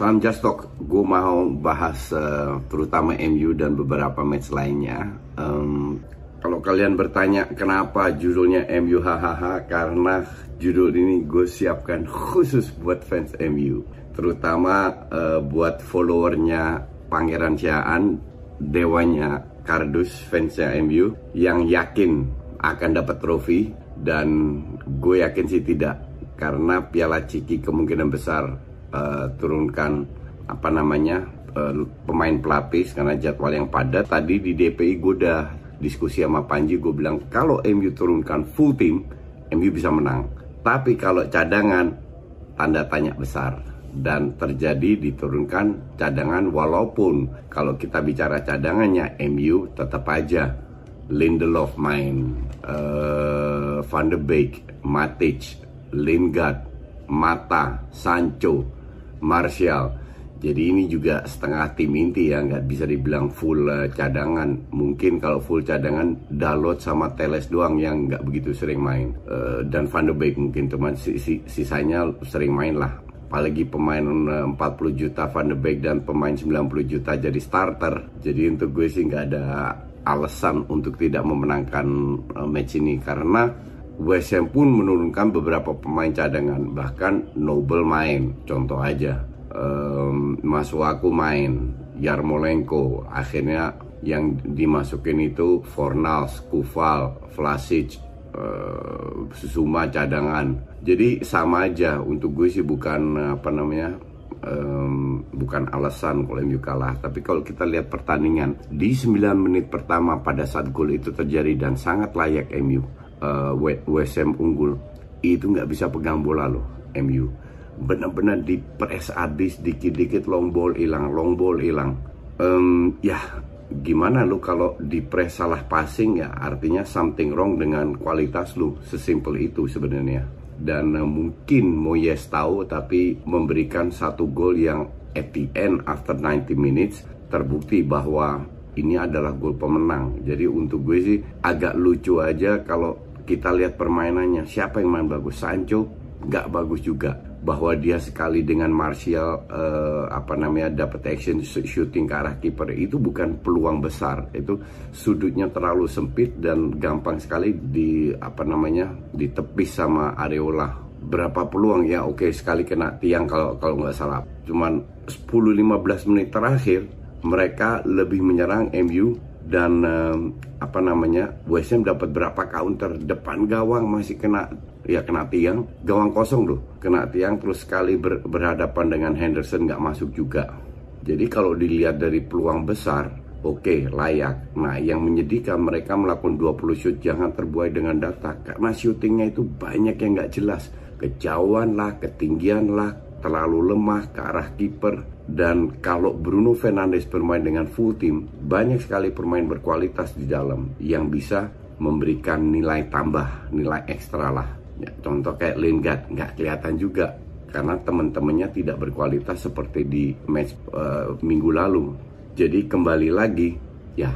Salam Just Talk, gue mau bahas uh, terutama MU dan beberapa match lainnya. Um, kalau kalian bertanya kenapa judulnya MU hahaha, karena judul ini gue siapkan khusus buat fans MU, terutama uh, buat followernya Pangeran Siaan, dewanya Kardus fansnya MU yang yakin akan dapat trofi dan gue yakin sih tidak karena Piala Ciki kemungkinan besar uh, turunkan apa namanya uh, pemain pelapis karena jadwal yang padat. Tadi di DPI gue udah diskusi sama Panji, gue bilang kalau MU turunkan full team, MU bisa menang. Tapi kalau cadangan, tanda tanya besar dan terjadi diturunkan cadangan walaupun kalau kita bicara cadangannya MU tetap aja Lindelof main, uh, Van de Beek, Matic, Lingard, Mata, Sancho, Martial. Jadi ini juga setengah tim inti ya, nggak bisa dibilang full uh, cadangan. Mungkin kalau full cadangan Dalot sama Teles doang yang nggak begitu sering main. Uh, dan Van de Beek mungkin teman si, si, sisanya sering main lah. Apalagi pemain uh, 40 juta Van de Beek dan pemain 90 juta jadi starter. Jadi untuk gue sih nggak ada alasan untuk tidak memenangkan match ini karena West Ham pun menurunkan beberapa pemain cadangan bahkan Noble main contoh aja. Um, Masuaku main Yarmolenko akhirnya yang dimasukin itu Fornals, Kufal, Vlasic, uh, Susuma cadangan. Jadi sama aja untuk gue sih bukan apa namanya um, bukan alasan kalau MU kalah. Tapi kalau kita lihat pertandingan di 9 menit pertama pada saat gol itu terjadi dan sangat layak MU uh, West Ham unggul itu nggak bisa pegang bola loh MU benar-benar di press habis dikit-dikit long ball hilang long ball hilang. Um, ya gimana lu kalau di press salah passing ya artinya something wrong dengan kualitas lu sesimpel itu sebenarnya. Dan uh, mungkin Moyes tahu tapi memberikan satu gol yang at the end after 90 minutes terbukti bahwa ini adalah gol pemenang. Jadi untuk gue sih agak lucu aja kalau kita lihat permainannya siapa yang main bagus? Sancho nggak bagus juga. Bahwa dia sekali dengan Martial uh, apa namanya dapat action shooting ke arah kiper itu bukan peluang besar. Itu sudutnya terlalu sempit dan gampang sekali di apa namanya ditepis sama Areola. Berapa peluang? Ya oke sekali kena tiang kalau kalau nggak salah. Cuman 10-15 menit terakhir mereka lebih menyerang MU dan um, apa namanya West Ham dapat berapa counter? Depan gawang masih kena ya kena tiang. Gawang kosong loh kena tiang terus sekali ber, berhadapan dengan Henderson nggak masuk juga. Jadi kalau dilihat dari peluang besar oke okay, layak. Nah yang menyedihkan mereka melakukan 20 shoot jangan terbuai dengan data. Karena shootingnya itu banyak yang nggak jelas. Kejauhan lah ketinggian lah terlalu lemah ke arah kiper dan kalau Bruno Fernandes bermain dengan full team banyak sekali pemain berkualitas di dalam yang bisa memberikan nilai tambah nilai ekstra lah. Ya, contoh kayak Lingard nggak kelihatan juga karena teman-temannya tidak berkualitas seperti di match uh, minggu lalu. Jadi kembali lagi ya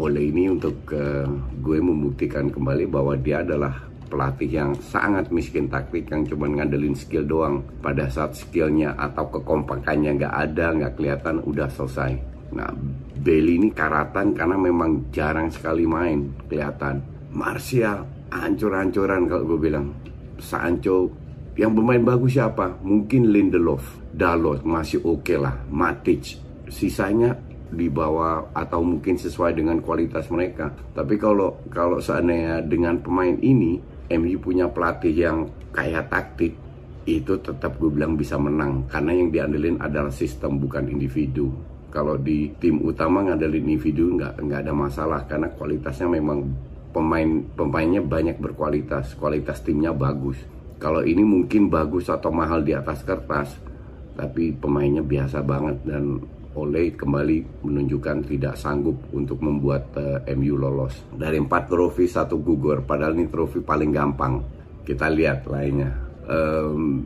oleh ini untuk uh, gue membuktikan kembali bahwa dia adalah pelatih yang sangat miskin taktik yang cuma ngandelin skill doang. Pada saat skillnya atau kekompakannya nggak ada nggak kelihatan udah selesai. Nah Bailey ini karatan karena memang jarang sekali main kelihatan. Martial hancur-hancuran kalau gue bilang. Sancho yang bermain bagus siapa? Mungkin Lindelof Dalot masih oke okay lah. Matic sisanya di bawah atau mungkin sesuai dengan kualitas mereka. Tapi kalau kalau seandainya dengan pemain ini MU punya pelatih yang kaya taktik itu tetap gue bilang bisa menang. Karena yang diandelin adalah sistem bukan individu. Kalau di tim utama ngandelin individu nggak nggak ada masalah. Karena kualitasnya memang pemain pemainnya banyak berkualitas. Kualitas timnya bagus. Kalau ini mungkin bagus atau mahal di atas kertas tapi pemainnya biasa banget dan oleh kembali menunjukkan tidak sanggup untuk membuat uh, eh, MU lolos. Dari empat trofi satu gugur. Padahal ini trofi paling gampang. Kita lihat lainnya. Um,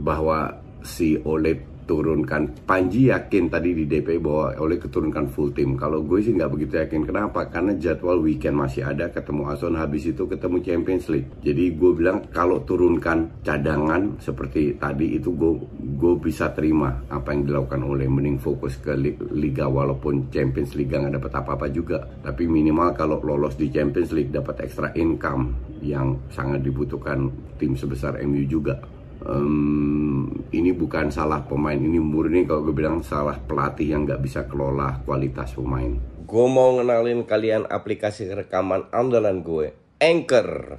bahwa si Ole turunkan Panji yakin tadi di DP bahwa oleh keturunkan full tim kalau gue sih nggak begitu yakin. Kenapa? Karena jadwal weekend masih ada. Ketemu Ason habis itu ketemu Champions League. Jadi gue bilang kalau turunkan cadangan seperti tadi itu gue gue bisa terima apa yang dilakukan oleh mending fokus ke liga walaupun Champions League nggak dapat apa-apa juga. Tapi minimal kalau lolos di Champions League dapat extra income yang sangat dibutuhkan tim sebesar MU juga. Um, ini bukan salah pemain ini murni kalau gue bilang salah pelatih yang nggak bisa kelola kualitas pemain. Gue mau ngenalin kalian aplikasi rekaman andalan gue Anchor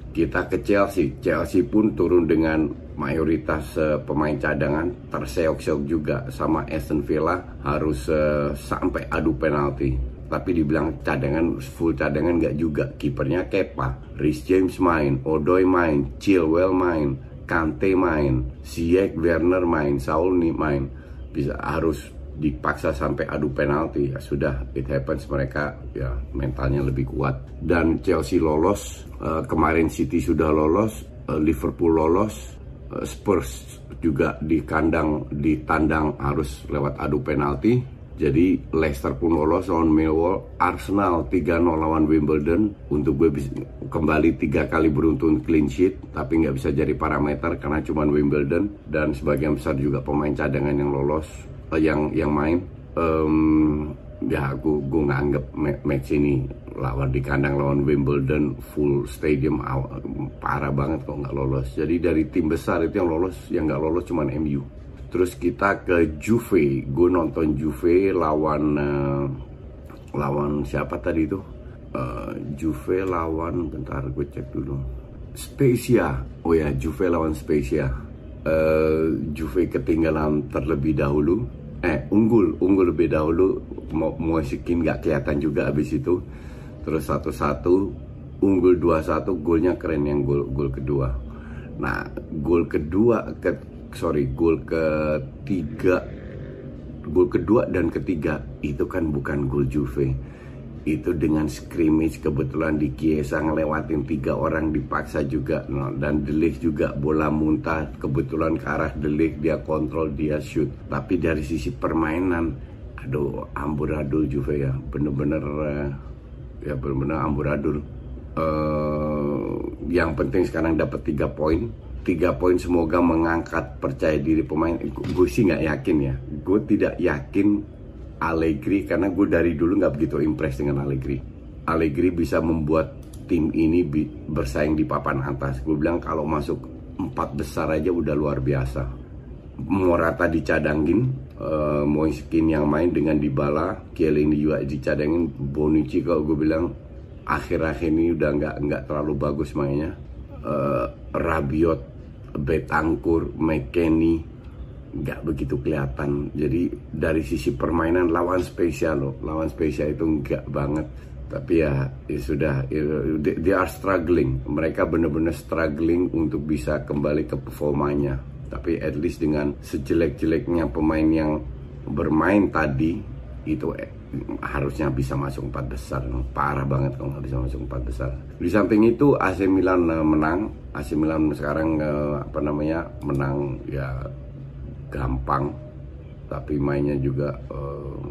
Kita ke Chelsea. Chelsea pun turun dengan mayoritas uh, pemain cadangan terseok-seok juga sama Aston Villa harus uh, sampai adu penalti. Tapi dibilang cadangan full cadangan nggak juga. Kipernya Kepa, Rhys James main, Odoi main, Chilwell main, Kante main, Ziyech, Werner main, Saul nih main, bisa harus dipaksa sampai adu penalti. Ya sudah it happens mereka ya mentalnya lebih kuat. Dan Chelsea lolos uh, kemarin City sudah lolos uh, Liverpool lolos uh, Spurs juga di kandang di tandang harus lewat adu penalti. Jadi Leicester pun lolos lawan Millwall, Arsenal 3-0 lawan Wimbledon. Untuk gue kembali tiga kali beruntun clean sheet, tapi nggak bisa jadi parameter karena cuma Wimbledon. Dan sebagian besar juga pemain cadangan yang lolos, eh, yang yang main. Um, ya aku gue nganggep match ini lawan di kandang lawan Wimbledon full stadium parah banget kok nggak lolos. Jadi dari tim besar itu yang lolos, yang nggak lolos cuma MU. Terus kita ke Juve, gue nonton Juve lawan uh, lawan siapa tadi itu? Uh, Juve lawan, bentar gue cek dulu. Spezia, oh ya Juve lawan Spezia. Uh, Juve ketinggalan terlebih dahulu, eh unggul, unggul lebih dahulu. Mau musikin nggak kelihatan juga abis itu. Terus satu-satu, unggul 2-1, golnya keren yang gol gol kedua. Nah, gol kedua ke sorry gol ketiga gol kedua dan ketiga itu kan bukan gol Juve itu dengan scrimmage kebetulan di Chiesa ngelewatin tiga orang dipaksa juga. No. dan Delik juga bola muntah kebetulan ke arah Delik dia kontrol dia shoot. Tapi dari sisi permainan aduh amburadul Juve ya. Bener-bener uh, ya bener-bener amburadul. Uh, yang penting sekarang dapat tiga poin. Tiga poin semoga mengangkat percaya diri pemain. Gue sih nggak yakin ya? Gue tidak yakin Allegri karena gue dari dulu nggak begitu impress dengan Allegri. Allegri bisa membuat tim ini bersaing di papan atas. Gue bilang kalau masuk empat besar aja udah luar biasa. Morata dicadangin uh, Moiskin yang main dengan Dybala Chiellini juga dicadangin Bonucci kalau gue bilang akhir-akhir ini udah nggak nggak terlalu bagus mainnya. Uh, Rabiot Betangkur, McKenny nggak begitu kelihatan. Jadi dari sisi permainan lawan spesial loh, lawan spesial itu nggak banget. Tapi ya, ya sudah, ya, they, are struggling. Mereka benar-benar struggling untuk bisa kembali ke performanya. Tapi at least dengan sejelek-jeleknya pemain yang bermain tadi itu eh, harusnya bisa masuk empat besar parah banget kalau nggak bisa masuk empat besar di samping itu AC Milan uh, menang AC Milan sekarang uh, apa namanya menang ya gampang tapi mainnya juga uh,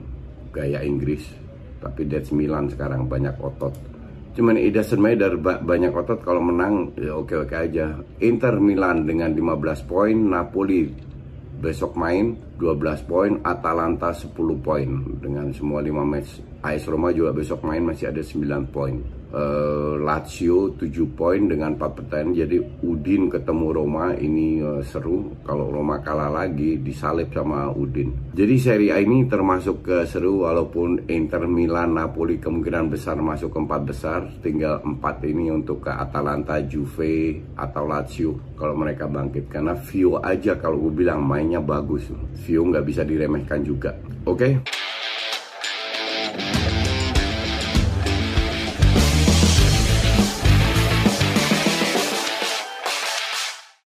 gaya Inggris tapi that's Milan sekarang banyak otot Cuman it doesn't matter banyak otot kalau menang ya oke-oke aja. Inter Milan dengan 15 poin, Napoli besok main 12 poin, Atalanta 10 poin dengan semua 5 match. AS Roma juga besok main masih ada 9 poin uh, Lazio 7 poin dengan 4 pertandingan jadi Udin ketemu Roma ini uh, seru. Kalau Roma kalah lagi disalip sama Udin. Jadi seri A ini termasuk ke seru walaupun Inter Milan Napoli kemungkinan besar masuk ke empat besar. Tinggal empat ini untuk ke Atalanta Juve atau Lazio kalau mereka bangkit. Karena Vio aja kalau gue bilang mainnya bagus. Vio nggak bisa diremehkan juga. Oke? okay?